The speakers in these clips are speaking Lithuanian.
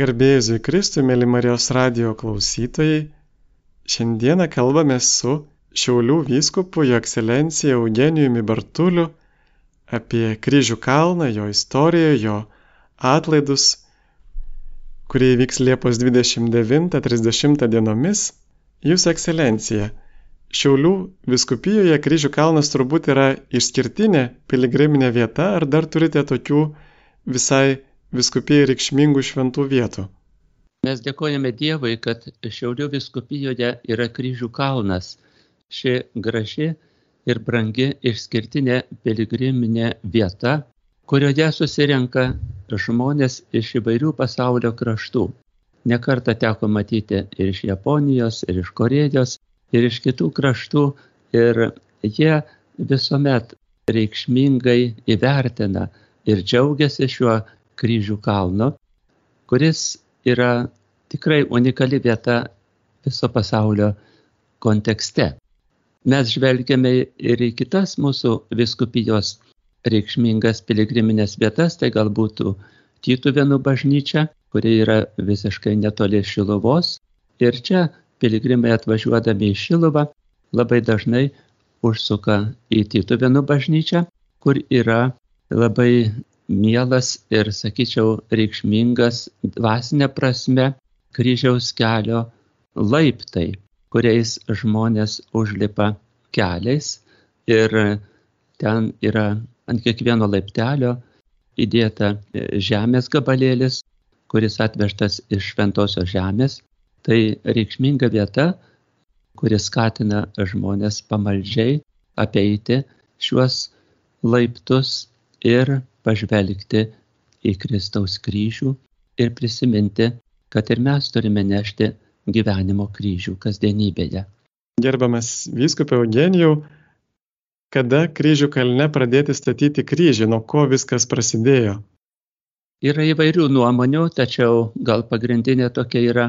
Garbėjusui Kristui, mėly Marijos radio klausytojai, šiandieną kalbame su Šiaulių vyskupu Jo ekscelencija Eugenijumi Bartuliu apie kryžių kalną, jo istoriją, jo atlaidus, kurie įvyks Liepos 29-30 dienomis. Jūsų ekscelencija, Šiaulių viskupijoje kryžių kalnas turbūt yra išskirtinė piligriminė vieta, ar dar turite tokių visai viskupijai reikšmingų šventų vietų. Mes dėkojame Dievui, kad Šiaulių viskupijoje yra kryžių kalnas. Ši graži ir brangi išskirtinė piligriminė vieta, kurioje susirenka žmonės iš įvairių pasaulio kraštų. Nekartą teko matyti ir iš Japonijos, ir iš Korejos, ir iš kitų kraštų. Ir jie visuomet reikšmingai įvertina ir džiaugiasi šiuo kryžių kalno, kuris yra tikrai unikali vieta viso pasaulio kontekste. Mes žvelgiame ir į kitas mūsų viskupijos reikšmingas piligriminės vietas, tai galbūt Tytuvėnų bažnyčia, kuri yra visiškai netoli Šiluvos. Ir čia piligrimai atvažiuodami į Šiluvą labai dažnai užsuka į Tytuvėnų bažnyčią, kur yra labai mielas ir, sakyčiau, reikšmingas dvasinė prasme kryžiaus kelio laiptai, kuriais žmonės užlipa keliais ir ten yra ant kiekvieno laiptelio įdėta žemės gabalėlis, kuris atvežtas iš šventosios žemės. Tai reikšminga vieta, kuris skatina žmonės pamaldžiai apeiti šiuos laiptus ir pažvelgti į Kristaus kryžių ir prisiminti, kad ir mes turime nešti gyvenimo kryžių kasdienybėje. Gerbiamas vyskupė Eugenijau, kada kryžių kalne pradėti statyti kryžį, nuo ko viskas prasidėjo? Yra įvairių nuomonių, tačiau gal pagrindinė tokia yra,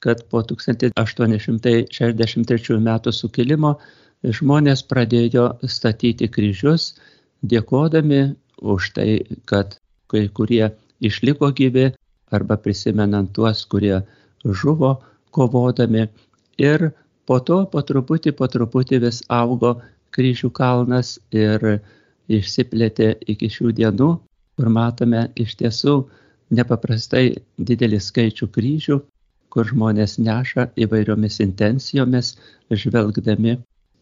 kad po 1863 metų sukilimo žmonės pradėjo statyti kryžius, dėkodami už tai, kad kai kurie išliko gyvi arba prisimenant tuos, kurie žuvo kovodami. Ir po to po truputį, po truputį vis augo kryžių kalnas ir išsiplėtė iki šių dienų, kur matome iš tiesų nepaprastai didelį skaičių kryžių, kur žmonės neša įvairiomis intencijomis, žvelgdami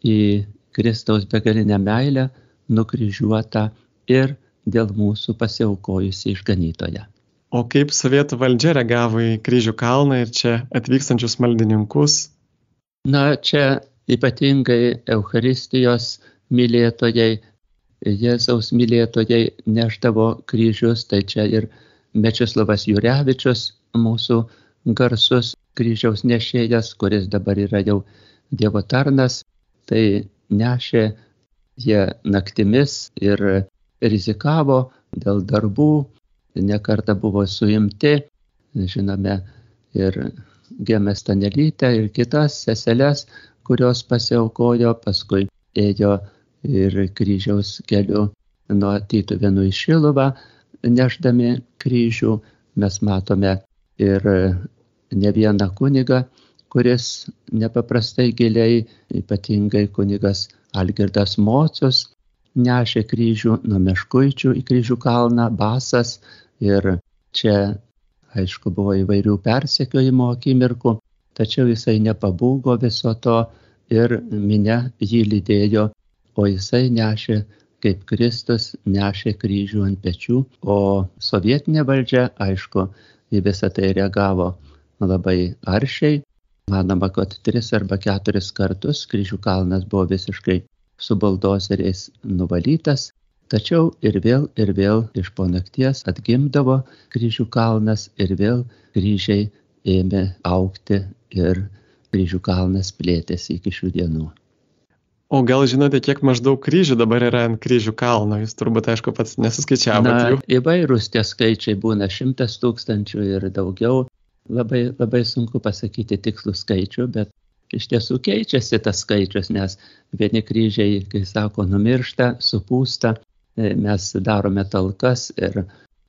į Kristaus begalinę meilę, nukryžiuotą ir dėl mūsų pasiaukojusi išganytoje. O kaip sovietų valdžia reagavo į kryžių kalną ir čia atvykstančius maldininkus? Na, čia ypatingai Eucharistijos mylėtojai, Jėzaus mylėtojai neždavo kryžius, tai čia ir Mečislavas Jurevičius, mūsų garsus kryžiaus nešėjas, kuris dabar yra jau Dievo tarnas, tai nešė jie naktimis ir rizikavo dėl darbų, nekarta buvo suimti, žinome, ir Gemės Tanelytę ir kitas seseles, kurios pasiaukojo, paskui ėjo ir kryžiaus keliu nuo Tytuvėnų į Šiluvą, neždami kryžių. Mes matome ir ne vieną kunigą, kuris nepaprastai giliai, ypatingai kunigas Algirdas Mocius, nešė kryžių nuo meškuičių į kryžių kalną, basas ir čia, aišku, buvo įvairių persekiojimo akimirkų, tačiau jisai nepabūgo viso to ir minė jį lydėjo, o jisai nešė kaip Kristus nešė kryžių ant pečių, o sovietinė valdžia, aišku, į visą tai reagavo labai aršiai. Manoma, kad tris arba keturis kartus kryžių kalnas buvo visiškai su buldozeriais nuvalytas, tačiau ir vėl ir vėl iš po nakties atgimdavo kryžių kalnas ir vėl kryžiai ėmė aukti ir kryžių kalnas plėtėsi iki šių dienų. O gal žinote, kiek maždaug kryžių dabar yra ant kryžių kalno? Jūs turbūt, aišku, pats nesuskaičiavote jų. Įvairūs tie skaičiai būna šimtas tūkstančių ir daugiau. Labai, labai sunku pasakyti tikslų skaičių, bet iš tiesų keičiasi tas skaičius, nes vieni kryžiai, kai sako, numiršta, supūsta, e, mes darome talkas ir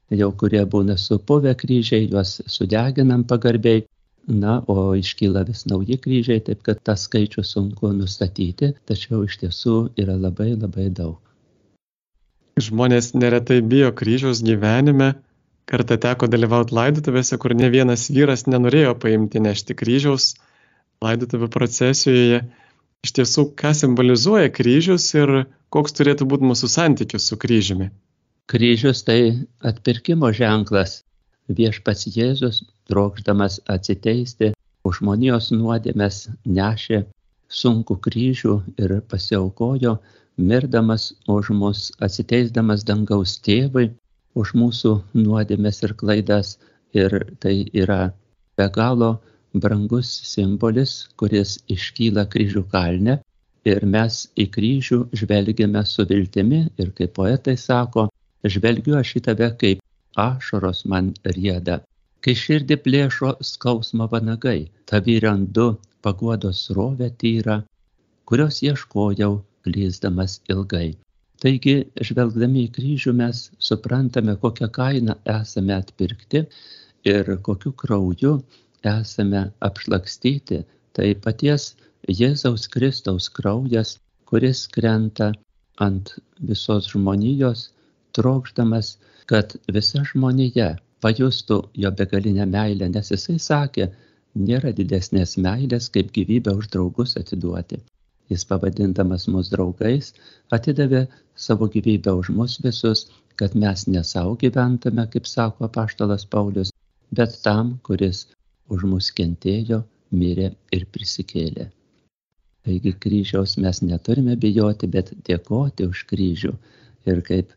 jau kurie būna supuvę kryžiai, juos sudeginam pagarbiai, na, o iškyla vis nauji kryžiai, taip kad tą skaičių sunku nustatyti, tačiau iš tiesų yra labai labai daug. Žmonės neretai bijo kryžiaus gyvenime. Kartą teko dalyvauti laidotuvėse, kur ne vienas vyras nenorėjo paimti nešti kryžiaus laidotuvų procesijoje. Iš tiesų, ką simbolizuoja kryžius ir koks turėtų būti mūsų santykis su kryžiumi? Kryžius tai atpirkimo ženklas. Viešpats Jėzus trokšdamas atsiteisti už žmonijos nuodėmes, nešė sunku kryžių ir pasiaukojo, mirdamas už mus, atsiteisdamas dangaus tėvui, už mūsų nuodėmes ir klaidas. Ir tai yra be galo brangus simbolis, kuris iškyla kryžių kalne. Ir mes į kryžių žvelgiame su viltimi ir kaip poetai sako, žvelgiu aš į tave kaip ašaros man rieda kai širdį plėšo skausmo vanagai, tavi randu paguodos rovę tyrą, kurios ieškojau klysdamas ilgai. Taigi, žvelgdami į kryžių mes suprantame, kokią kainą esame atpirkti ir kokiu krauju esame apšlakstyti. Tai paties Jėzaus Kristaus kraujas, kuris krenta ant visos žmonijos, trokšdamas, kad visa žmonija pajustų jo begalinę meilę, nes jisai sakė, nėra didesnės meilės, kaip gyvybę už draugus atiduoti. Jis pavadindamas mus draugais atidavė savo gyvybę už mus visus, kad mes ne savo gyventume, kaip sako apaštalas Paulius, bet tam, kuris už mus kentėjo, mirė ir prisikėlė. Taigi kryžiaus mes neturime bijoti, bet dėkoti už kryžių. Ir kaip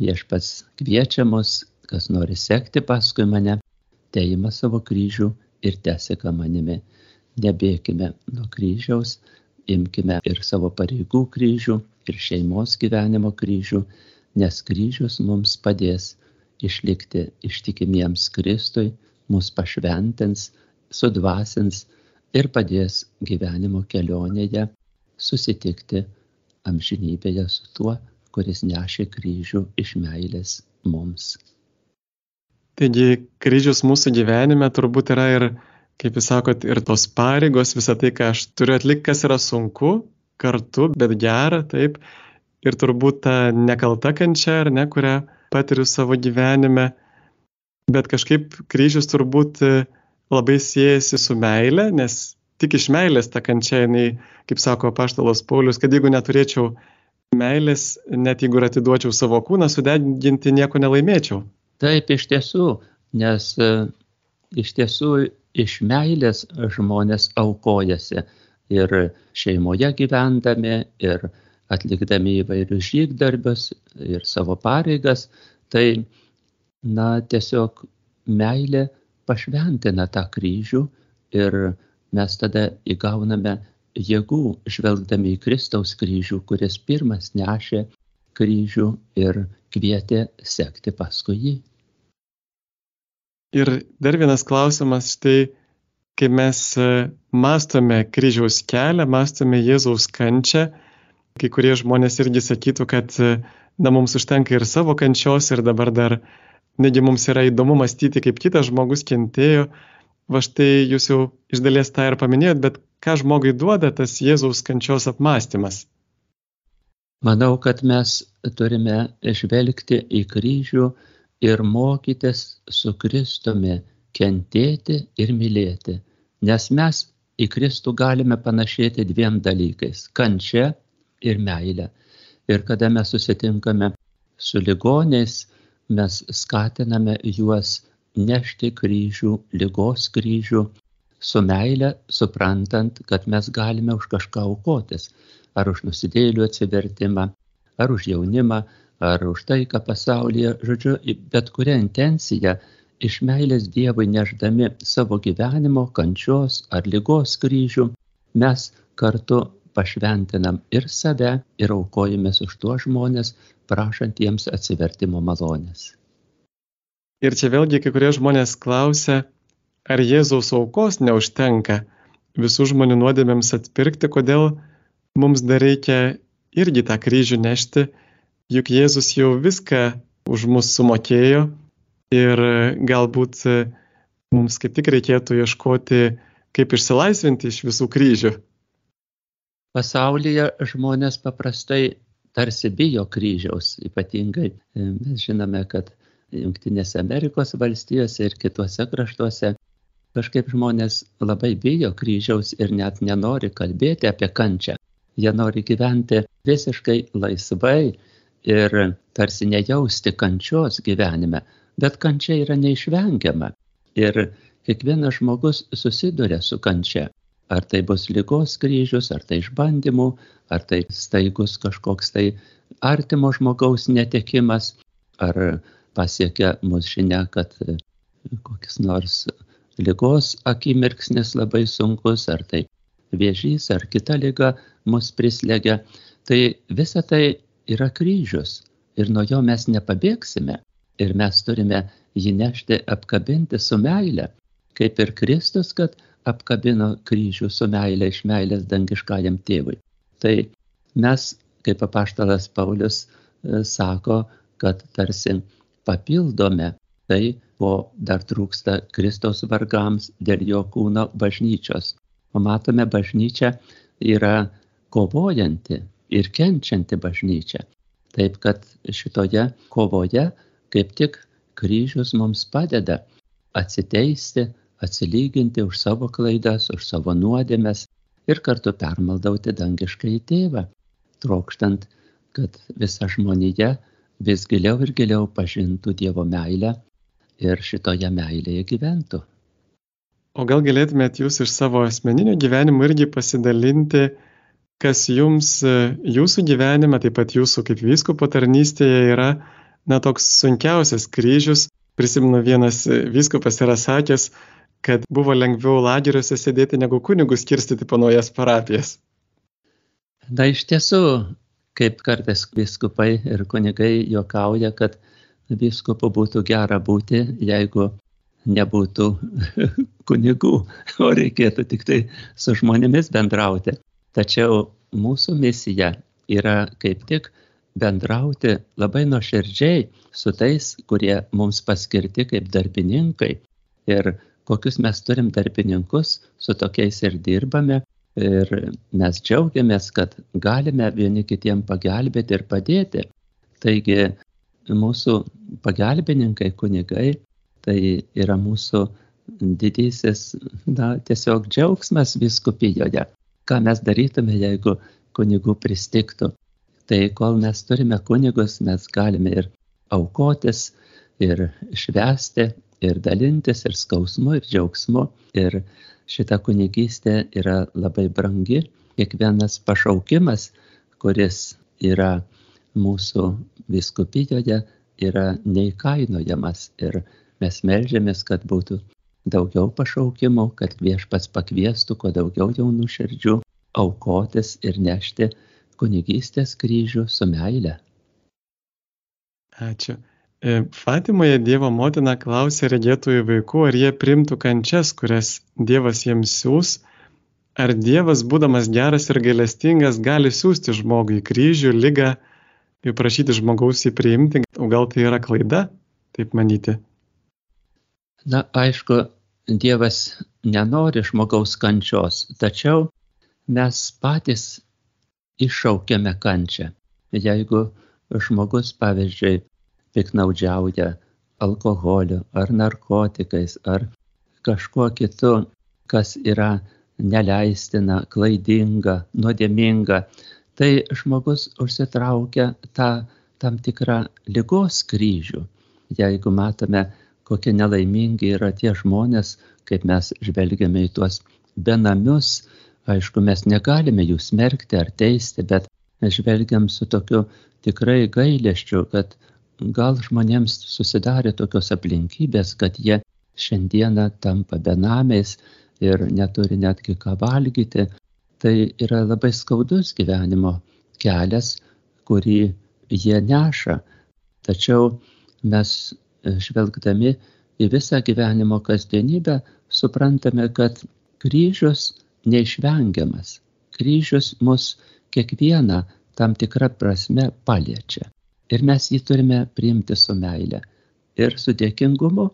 viešpats kviečia mus kas nori sekti paskui mane, teima savo kryžių ir teseka manimi. Nebėkime nuo kryžiaus, imkime ir savo pareigų kryžių, ir šeimos gyvenimo kryžių, nes kryžius mums padės išlikti ištikimiems Kristui, mus pašventins, sudvasins ir padės gyvenimo kelionėje susitikti amžinybėje su tuo, kuris nešė kryžių iš meilės mums. Taigi kryžius mūsų gyvenime turbūt yra ir, kaip jūs sakot, ir tos pareigos, visa tai, ką aš turiu atlikti, kas yra sunku, kartu, bet gera, taip. Ir turbūt ta nekalta kančia, ar ne, kurią patiriu savo gyvenime. Bet kažkaip kryžius turbūt e, labai siejasi su meile, nes tik iš meilės ta kančia, jinai, kaip sako paštalos Paulius, kad jeigu neturėčiau meilės, net jeigu ir atiduočiau savo kūną, sudeginti nieko nelaimėčiau. Taip, iš tiesų, nes e, iš tiesų iš meilės žmonės aukojasi ir šeimoje gyvendami, ir atlikdami įvairius žygdarbius, ir savo pareigas, tai, na, tiesiog meilė pašventina tą kryžių ir mes tada įgauname jėgų žvelgdami į Kristaus kryžių, kuris pirmas nešė kryžių ir kvietė sekti paskui jį. Ir dar vienas klausimas, štai, kai mes e, mastome kryžiaus kelią, mastome Jėzaus kančią, kai kurie žmonės irgi sakytų, kad e, na, mums užtenka ir savo kančios ir dabar dar, negi mums yra įdomu mąstyti, kaip kitas žmogus kentėjo. Va štai jūs jau iš dalies tą ir paminėjot, bet ką žmogui duoda tas Jėzaus kančios apmąstymas? Manau, kad mes turime žvelgti į kryžių ir mokytis su Kristumi kentėti ir mylėti, nes mes į Kristų galime panašėti dviem dalykais - kančia ir meilė. Ir kada mes susitinkame su ligoniais, mes skatiname juos nešti kryžių, lygos kryžių, su meile, suprantant, kad mes galime už kažką aukotis, ar už nusidėlių atsivertimą, ar už jaunimą, ar už taiką pasaulyje, žodžiu, bet kurią intenciją iš meilės Dievui neždami savo gyvenimo, kančios ar lygos kryžių, mes kartu pašventinam ir save, ir aukojamės už tuos žmonės, prašantiems atsivertimo malonės. Ir čia vėlgi kai kurie žmonės klausia, ar Jėzaus aukos neužtenka visų žmonių nuodėmėms atpirkti, kodėl mums dar reikia irgi tą kryžių nešti juk Jėzus jau viską už mus sumokėjo, Ir galbūt mums kaip tik reikėtų ieškoti, kaip išsilaisvinti iš visų kryžių. Pasaulyje žmonės paprastai tarsi bijo kryžiaus, ypatingai mes žinome, kad Junktinėse Amerikos valstijose ir kituose kraštuose kažkaip žmonės labai bijo kryžiaus ir net nenori kalbėti apie kančią. Jie nori gyventi visiškai laisvai ir tarsi nejausti kančios gyvenime, bet kančia yra neišvengiama. Ir kiekvienas žmogus susiduria su kančia. Ar tai bus lygos kryžius, ar tai išbandymų, ar tai staigus kažkoks tai artimo žmogaus netekimas, ar pasiekia mus žinia, kad kokis nors lygos akimirksnis labai sunkus, ar tai vėžys, ar kita lyga mus prislegia, tai visa tai yra kryžius ir nuo jo mes nepabėgsime. Ir mes turime jį nešti apkabinti su meile, kaip ir Kristus, kad apkabino kryžių su meile iš meilės dangiškajam tėvui. Tai mes, kaip apaštalas Paulius e, sako, kad tarsi papildome tai, ko dar trūksta Kristaus vargams dėl jo kūno bažnyčios. O matome, bažnyčia yra kovojanti ir kenčianti bažnyčia. Taip kad šitoje kovoje kaip tik kryžius mums padeda atsiteisti, atsilyginti už savo klaidas, už savo nuodėmes ir kartu permaldauti dangiškai tėvą, trokštant, kad visa žmonija vis giliau ir giliau pažintų Dievo meilę ir šitoje meilėje gyventų. O gal galėtumėt jūs iš savo asmeninio gyvenimo irgi pasidalinti, kas jums e, jūsų gyvenime, taip pat jūsų kaip vyskopo tarnystėje yra, na, toks sunkiausias kryžius. Prisimenu, vienas e, vyskopas yra sakęs, kad buvo lengviau lageriuose sėdėti negu kunigus kirstyti po naujas parapijas. Na, iš tiesų, kaip kartais viskupai ir kunigai juokauja, kad viskupu būtų gera būti, jeigu nebūtų kunigų, o reikėtų tik tai su žmonėmis bendrauti. Tačiau mūsų misija yra kaip tik bendrauti labai nuoširdžiai su tais, kurie mums paskirti kaip darbininkai. Ir kokius mes turim darbininkus, su tokiais ir dirbame. Ir mes džiaugiamės, kad galime vieni kitiem pagelbėti ir padėti. Taigi mūsų pagalbininkai, kunigai, tai yra mūsų didysis, na, tiesiog džiaugsmas viskupijoje. Ką mes darytume, jeigu kunigų pristiktų. Tai kol mes turime kunigus, mes galime ir aukotis, ir švesti, ir dalintis, ir skausmu, ir džiaugsmu. Ir šita kunigystė yra labai brangi. Kiekvienas pašaukimas, kuris yra mūsų viskupijoje yra neįkainojamas ir mes melžiamės, kad būtų daugiau pašaukimų, kad viešpats pakviestų kuo daugiau jaunų širdžių aukotis ir nešti kunigystės kryžių su meile. Ačiū. E, Fatimoje Dievo motina klausė regėtųjų vaikų, ar jie primtų kančias, kurias Dievas jiems siūs, ar Dievas, būdamas geras ir gailestingas, gali siūsti žmogui kryžių, lygą, ir prašyti žmogaus jį priimti, o gal tai yra klaida, taip manyti? Na, aišku, Dievas nenori žmogaus kančios, tačiau mes patys iššaukiame kančią. Jeigu žmogus, pavyzdžiui, piknaudžiauja alkoholiu ar narkotikais ar kažkuo kitu, kas yra neleistina, klaidinga, nuodėminga, tai žmogus užsitraukia tą tam tikrą lygos kryžių. Jeigu matome, kokie nelaimingi yra tie žmonės, kaip mes žvelgiame į tuos benamius, aišku, mes negalime jų smerkti ar teisti, bet žvelgiam su tokiu tikrai gailėščiu, kad gal žmonėms susidarė tokios aplinkybės, kad jie šiandieną tampa benamiais ir neturi netgi ką valgyti, tai yra labai skaudus gyvenimo kelias, kurį jie neša. Tačiau mes e, žvelgdami į visą gyvenimo kasdienybę suprantame, kad kryžius neišvengiamas. Kryžius mus kiekvieną tam tikrą prasme paliečia. Ir mes jį turime priimti su meile. ir su dėkingumu,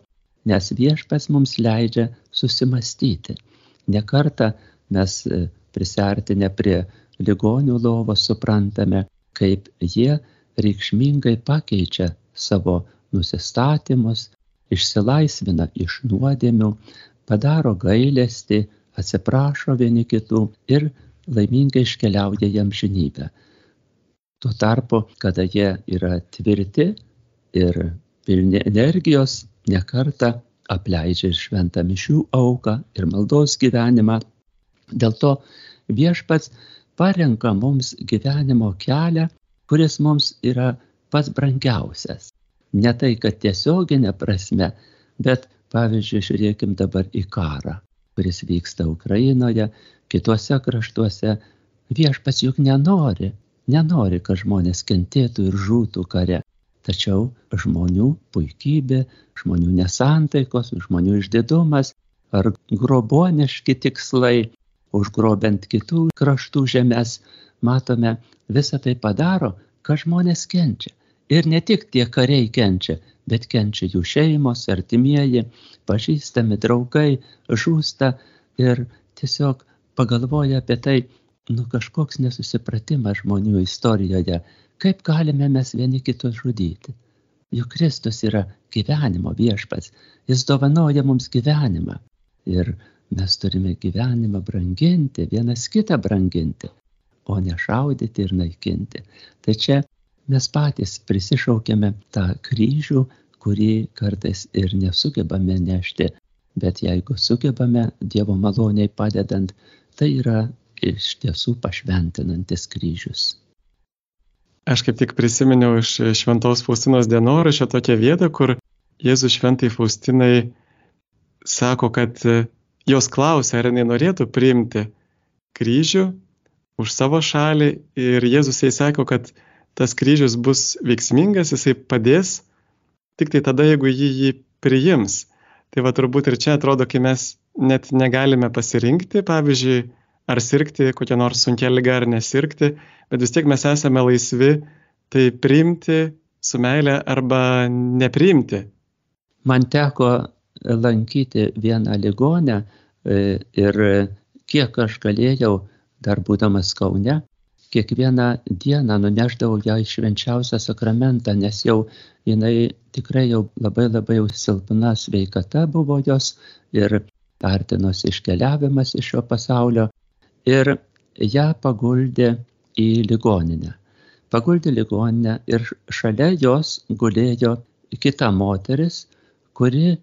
nes viešpas mums leidžia susimastyti. Nekartą mes e, prisartinę prie ligonių lovos suprantame, kaip jie reikšmingai pakeičia savo nusistatymus, išsilaisvina iš nuodėmių, padaro gailestį, atsiprašo vieni kitų ir laimingai iškeliauja jam žinybę. Tuo tarpu, kada jie yra tvirti ir pilni energijos, nekarta apleidžia ir šventą mišių auką ir maldos gyvenimą. Dėl to viešpats parenka mums gyvenimo kelią, kuris mums yra pats brangiausias. Ne tai, kad tiesioginė prasme, bet pavyzdžiui, žiūrėkim dabar į karą, kuris vyksta Ukrainoje, kituose kraštuose. Viešpas juk nenori, nenori, kad žmonės kentėtų ir žūtų kare. Tačiau žmonių puikybė, žmonių nesantaikos, žmonių išdidumas ar groboniški tikslai, užgrobent kitų kraštų žemės, matome, visą tai padaro, kad žmonės kenčia. Ir ne tik tie kariai kenčia, bet kenčia jų šeimos, artimieji, pažįstami draugai, žūsta ir tiesiog pagalvoja apie tai, nu kažkoks nesusipratimas žmonių istorijoje, kaip galime mes vieni kitus žudyti. Juk Kristus yra gyvenimo viešpats, jis dovanoja mums gyvenimą. Ir mes turime gyvenimą branginti, vienas kitą branginti, o ne šaudyti ir naikinti. Tai čia mes patys prisišaukėme tą kryžių, kurį kartais ir nesugebame nešti, bet jeigu sugebame Dievo maloniai padedant, tai yra iš tiesų pašventinantis kryžius. Aš kaip tik prisiminiau iš Šventos Faustinos dienoraščio tokią vietą, kur Jėzus Šventai Faustinai sako, kad jos klausia, ar jinai norėtų priimti kryžių už savo šalį ir Jėzus jai sako, kad tas kryžius bus veiksmingas, jisai padės tik tai tada, jeigu jį jį priims. Tai va turbūt ir čia atrodo, kai mes net negalime pasirinkti, pavyzdžiui, ar sirgti kokią nors sunkia lyga ar nesirgti, bet vis tiek mes esame laisvi tai priimti su meilė arba nepriimti. Man teko lankyti vieną ligonę e, ir kiek aš galėjau, dar būdamas Kaune, kiekvieną dieną nunešdavau ją į švenčiausią sakramentą, nes jau jinai tikrai jau labai labai jau silpna sveikata buvo jos ir artinosi iškeliavimas iš šio pasaulio. Ir ją paguldė į ligoninę. Paguldė ligoninę ir šalia jos gulėjo kita moteris, kuri,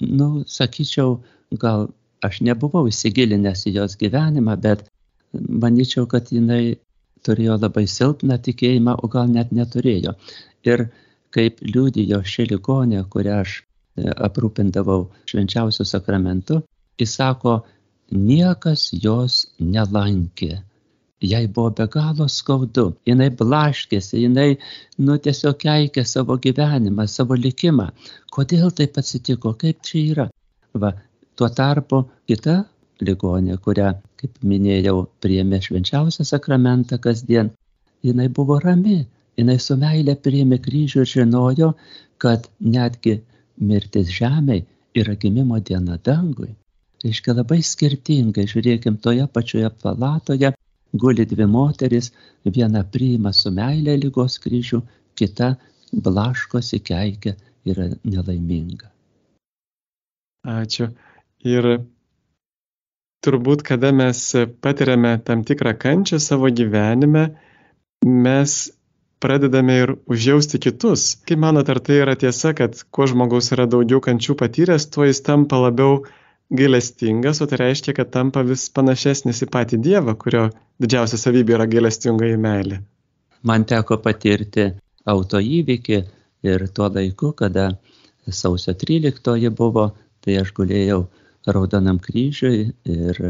nu, sakyčiau, gal aš nebuvau įsigilinęs į jos gyvenimą, bet manyčiau, kad jinai turėjo labai silpną tikėjimą, o gal net neturėjo. Ir kaip liūdėjo ši ligonė, kurią aš e, aprūpindavau švenčiausių sakramentų, jis sako, niekas jos nelankė. Jai buvo be galo skaudu, jinai blaškėsi, jinai, nu, tiesiog keikė savo gyvenimą, savo likimą. Kodėl taip atsitiko, kaip čia yra? Va, tuo tarpu kita ligonė, kurią, kaip minėjau, priėmė švenčiausią sakramentą kasdien, jinai buvo rami, jinai su meilė priėmė kryžių ir žinojo, kad netgi mirtis žemėje yra gimimo diena dangui. Reiškia labai skirtingai, žiūrėkim, toje pačioje palatoje guli dvi moteris, viena priima su meilė lygos kryžių, kita blaškosi keikia, yra nelaiminga. Ačiū. Ir turbūt kada mes patiriame tam tikrą kančią savo gyvenime, mes pradedame ir užjausti kitus. Kaip manot, ar tai yra tiesa, kad kuo žmogus yra daugiau kančių patyręs, tuo jis tampa labiau gailestingas, o tai reiškia, kad tampa vis panašesnis į patį Dievą, kurio didžiausia savybė yra gailestingoji meilė. Man teko patirti autoįvykį ir tuo laiku, kada sausio 13 buvo, tai aš gulėjau Raudonam kryžiui ir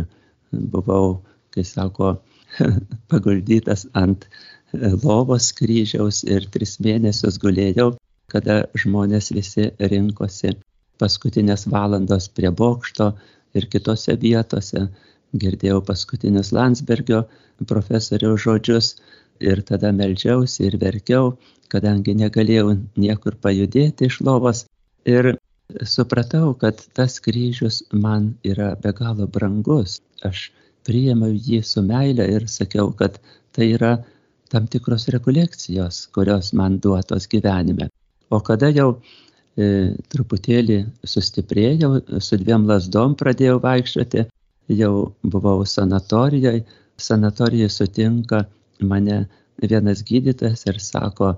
buvau, kai sako, paguldytas ant lovos kryžiaus ir tris mėnesius gulėjau, kada žmonės visi rinkosi paskutinės valandos prie bokšto ir kitose vietose. Girdėjau paskutinius Landsbergio profesoriaus žodžius ir tada melžiausi ir verkiau, kadangi negalėjau niekur pajudėti iš lovos Ir supratau, kad tas kryžius man yra be galo brangus. Aš priėmiau jį su meile ir sakiau, kad tai yra tam tikros rekolekcijos, kurios man duotos gyvenime. O kada jau truputėlį sustiprėjau, su dviem lasdom pradėjau vaikščioti, jau buvau sanatorijoje, sanatorijoje sutinka mane vienas gydytojas ir sako,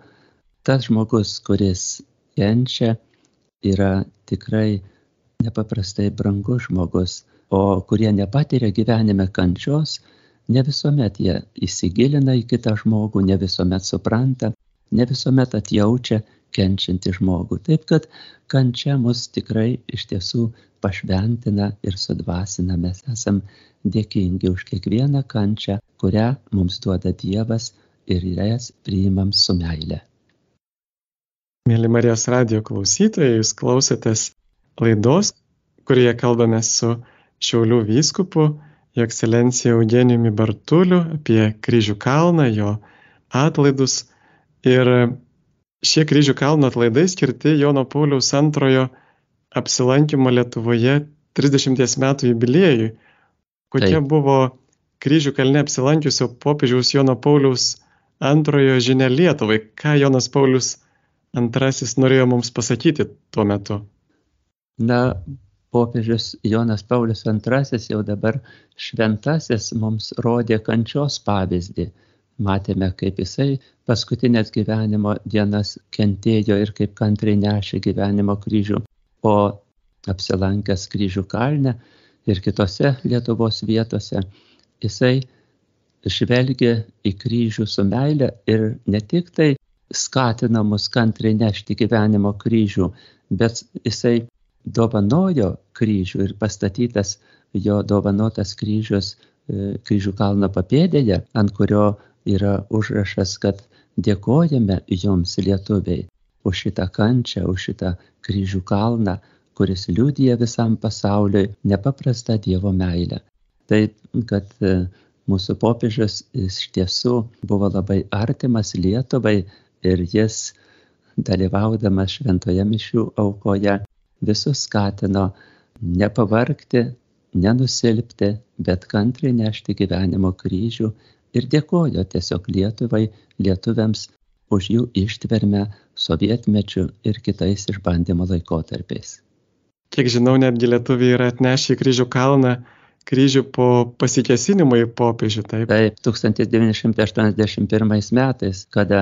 tas žmogus, kuris kenčia, yra tikrai nepaprastai brangus žmogus, o kurie nepatiria gyvenime kančios, ne visuomet jie įsigilina į kitą žmogų, ne visuomet supranta, ne visuomet atjaučia kenčiantį žmogų. Taip kad kančia mus tikrai iš tiesų pašventina ir sudvasina. Mes esam dėkingi už kiekvieną kančią, kurią mums duoda Dievas ir jas priimam su meile. Mėly Marijos radio klausytojai, jūs klausėtės laidos, kurioje kalbame su Šiaulių vyskupu, jo ekscelencija Eugenijumi Bartuliu apie kryžių kalną, jo atlaidus. Ir šie kryžių kalno atlaidai skirti Jono Pauliaus antrojo apsilankimo Lietuvoje 30 metų jubiliejui. Kokia Taip. buvo kryžių kalne apsilankiusio popiežiaus Jono Pauliaus antrojo žinia Lietuvai, ką Jonas Paulius antrasis norėjo mums pasakyti tuo metu? Na, popiežius Jonas Paulius II jau dabar šventasis mums rodė kančios pavyzdį. Matėme, kaip jisai paskutinės gyvenimo dienas kentėjo ir kaip kantriai nešė gyvenimo kryžių, o apsilankęs kryžių kalne ir kitose Lietuvos vietose, jisai žvelgė į kryžių su meile ir ne tik tai skatina mus kantriai nešti gyvenimo kryžių, bet jisai dovanojo kryžių ir pastatytas jo dovanotas kryžius e, kryžių kalno papėdėje, ant kurio yra užrašas, kad dėkojame jums lietuviai už šitą kančią, už šitą kryžių kalną, kuris liūdija visam pasauliui nepaprastą Dievo meilę. Taip, kad e, mūsų popiežius iš tiesų buvo labai artimas Lietuvai ir jis, dalyvaudamas šventoje mišių aukoje, visus skatino nepavarkti, nenusilpti, bet kantriai nešti gyvenimo kryžių ir dėkojo tiesiog Lietuvai, lietuviams už jų ištvermę sovietmečių ir kitais išbandymo laikotarpiais. Kiek žinau, netgi lietuviai yra atnešę į kryžių kalną kryžių po pasikesinimo į popiežių, taip? Taip, 1981 metais, kada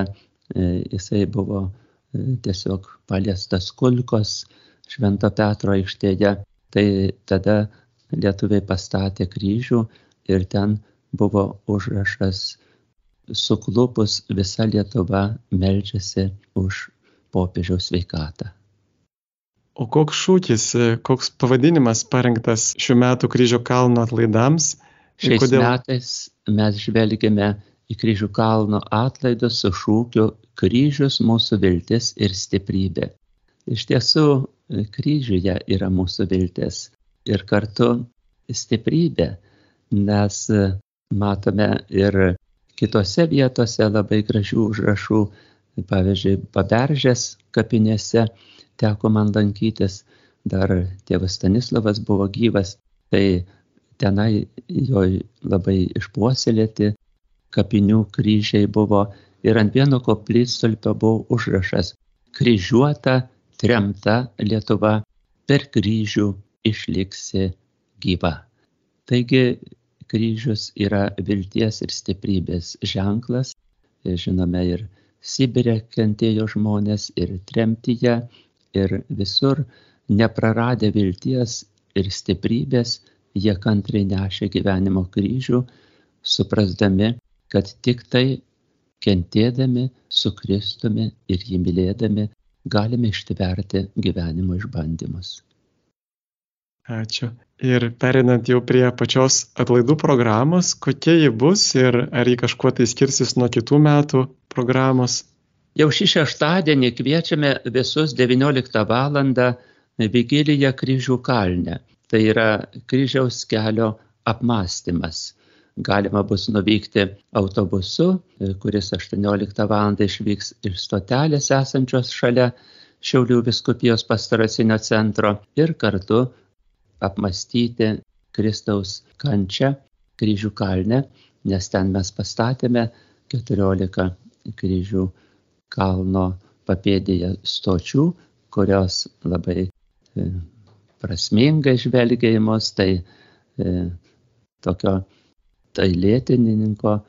E, jisai buvo e, tiesiog paliestas kulkos Švento Petro aikštėje. Tai tada lietuviai pastatė kryžių ir ten buvo užrašas suklupus visa Lietuva melžiasi už popiežiaus sveikatą. O koks šūkis, koks pavadinimas parengtas šių metų kryžių kalno atlaidams? Šiais kodėl... metais mes žvelgime į kryžių kalno atlaidus su šūkiu kryžius mūsų viltis ir stiprybė. Iš tiesų, kryžiuje yra mūsų viltis ir kartu stiprybė, nes matome ir kitose vietose labai gražių užrašų, pavyzdžiui, paberžės kapinėse teko man lankytis, dar tėvas Stanislavas buvo gyvas, tai tenai jo labai išpuoselėti kapinių kryžiai buvo ir ant vieno koplytstulpio buvo užrašas kryžiuota, tremta Lietuva, per kryžių išliksi gyva. Taigi kryžius yra vilties ir stiprybės ženklas. Žinome, ir Sibirė kentėjo žmonės, ir tremtyje, ir visur nepraradę vilties ir stiprybės, jie kantriai nešė gyvenimo kryžių, suprasdami, kad tik tai kentėdami su Kristumi ir jį mylėdami galime ištverti gyvenimo išbandymus. Ačiū. Ir perinant jau prie pačios atlaidų programos, kokia ji bus ir ar ji kažkuo tai skirsis nuo kitų metų programos? Jau šį šeštadienį kviečiame visus 19 val. Vigiliją kryžių kalne. Tai yra kryžiaus kelio apmąstymas galima bus nuvykti autobusu, kuris 18 val. išvyks iš stotelės esančios šalia Šiaulių viskupijos pastoracinio centro ir kartu apmastyti Kristaus kančią kryžių kalne, nes ten mes pastatėme 14 kryžių kalno papėdėje stočių, kurios labai e, prasmingai žvelgia į mus, tai e, tokio dailėtininko,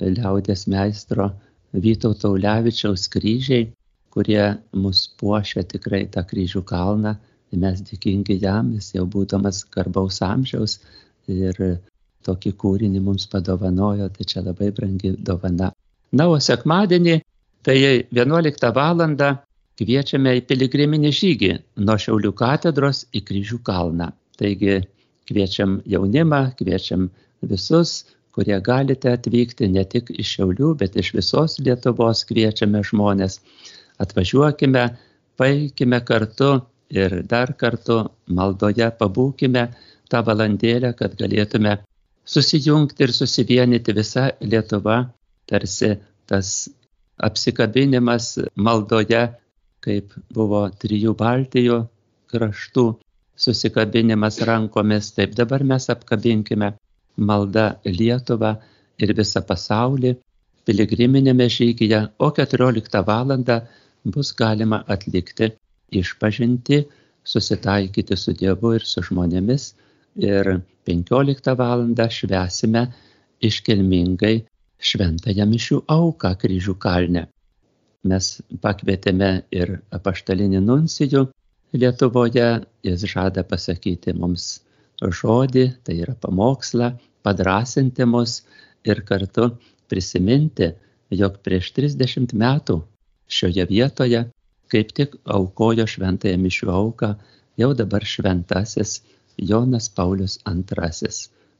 liaudės meistro Vytauto Ulevičiaus kryžiai, kurie mus puošia tikrai tą kryžių kalną. Mes dėkingi jam, jis jau būdamas garbaus amžiaus ir tokį kūrinį mums padovanojo, tai čia labai brangi dovana. Na, o sekmadienį, tai 11 val. kviečiame į piligriminį žygį nuo Šiaulių katedros į kryžių kalną. Taigi kviečiam jaunimą, kviečiam visus, kurie galite atvykti ne tik iš Šiaulių, bet iš visos Lietuvos kviečiame žmonės. Atvažiuokime, paikime kartu ir dar kartu maldoje pabūkime tą valandėlę, kad galėtume susijungti ir susivienyti visa Lietuva, tarsi tas apsikabinimas maldoje, kaip buvo trijų Baltijų kraštų susikabinimas rankomis, taip dabar mes apkabinkime malda Lietuvą ir visą pasaulį piligriminėme žygyje, o 14 val. bus galima atlikti išpažinti, susitaikyti su Dievu ir su žmonėmis ir 15 val. švesime iškilmingai šventąją mišių auką kryžių kalne. Mes pakvietėme ir apaštalinį nuncijų Lietuvoje, jis žada pasakyti mums žodį, tai yra pamokslą, padrasinti mus ir kartu prisiminti, jog prieš 30 metų šioje vietoje kaip tik aukojo šventąją mišių auką jau dabar šventasis Jonas Paulius II,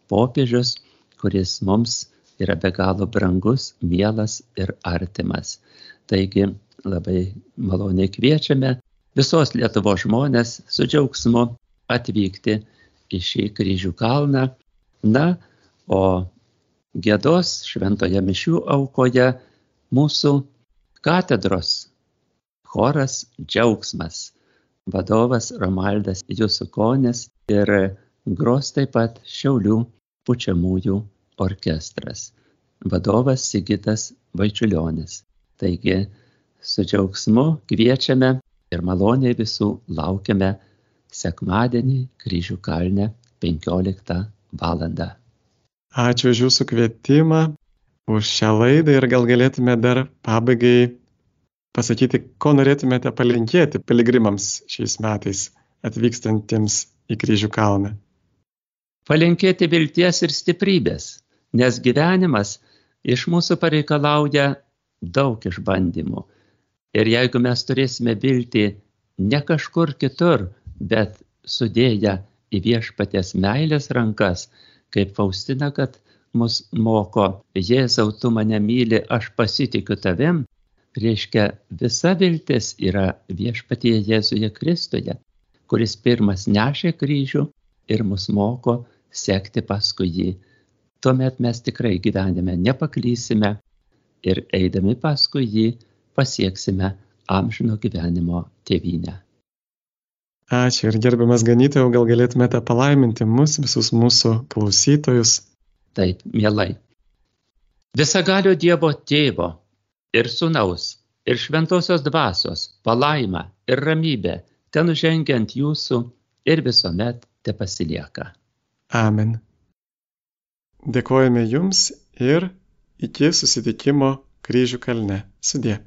popiežius, kuris mums yra be galo brangus, mielas ir artimas. Taigi labai maloniai kviečiame visos Lietuvos žmonės su džiaugsmu atvykti į šį kryžių kalną. Na, o gėdos šventoje mišių aukoje mūsų katedros choras džiaugsmas, vadovas Romaldas Jusukonis ir gros taip pat Šiaulių pučiamųjų orkestras, vadovas Sigitas Vaičiulionis. Taigi su džiaugsmu kviečiame ir maloniai visų laukiame sekmadienį kryžių kalne 15 val. Ačiū už Jūsų kvietimą, už šią laidą ir gal galėtume dar pabaigai pasakyti, ko norėtumėte palinkėti piligrimams šiais metais atvykstantiems į kryžių kalną. Palinkėti vilties ir stiprybės, nes gyvenimas iš mūsų pareikalauja daug išbandymų. Ir jeigu mes turėsime viltį ne kažkur kitur, bet sudėję į viešpatės meilės rankas, kaip Faustina, kad mus moko, Jėzau, tu mane myli, aš pasitikiu tavim, reiškia visa viltis yra viešpatie Jėzuje Kristuje, kuris pirmas nešė kryžių ir mus moko sekti paskui jį. Tuomet mes tikrai gyvenime nepaklysime ir eidami paskui jį pasieksime amžino gyvenimo tėvynę. Ačiū ir gerbiamas ganytojau, gal galėtumėte palaiminti mus, visus mūsų klausytojus. Taip, mielai. Visagalio Dievo tėvo ir sunaus ir šventosios dvasios palaima ir ramybė ten žengiant jūsų ir visuomet te pasilieka. Amen. Dėkojame Jums ir iki susitikimo kryžių kalne. Sudė.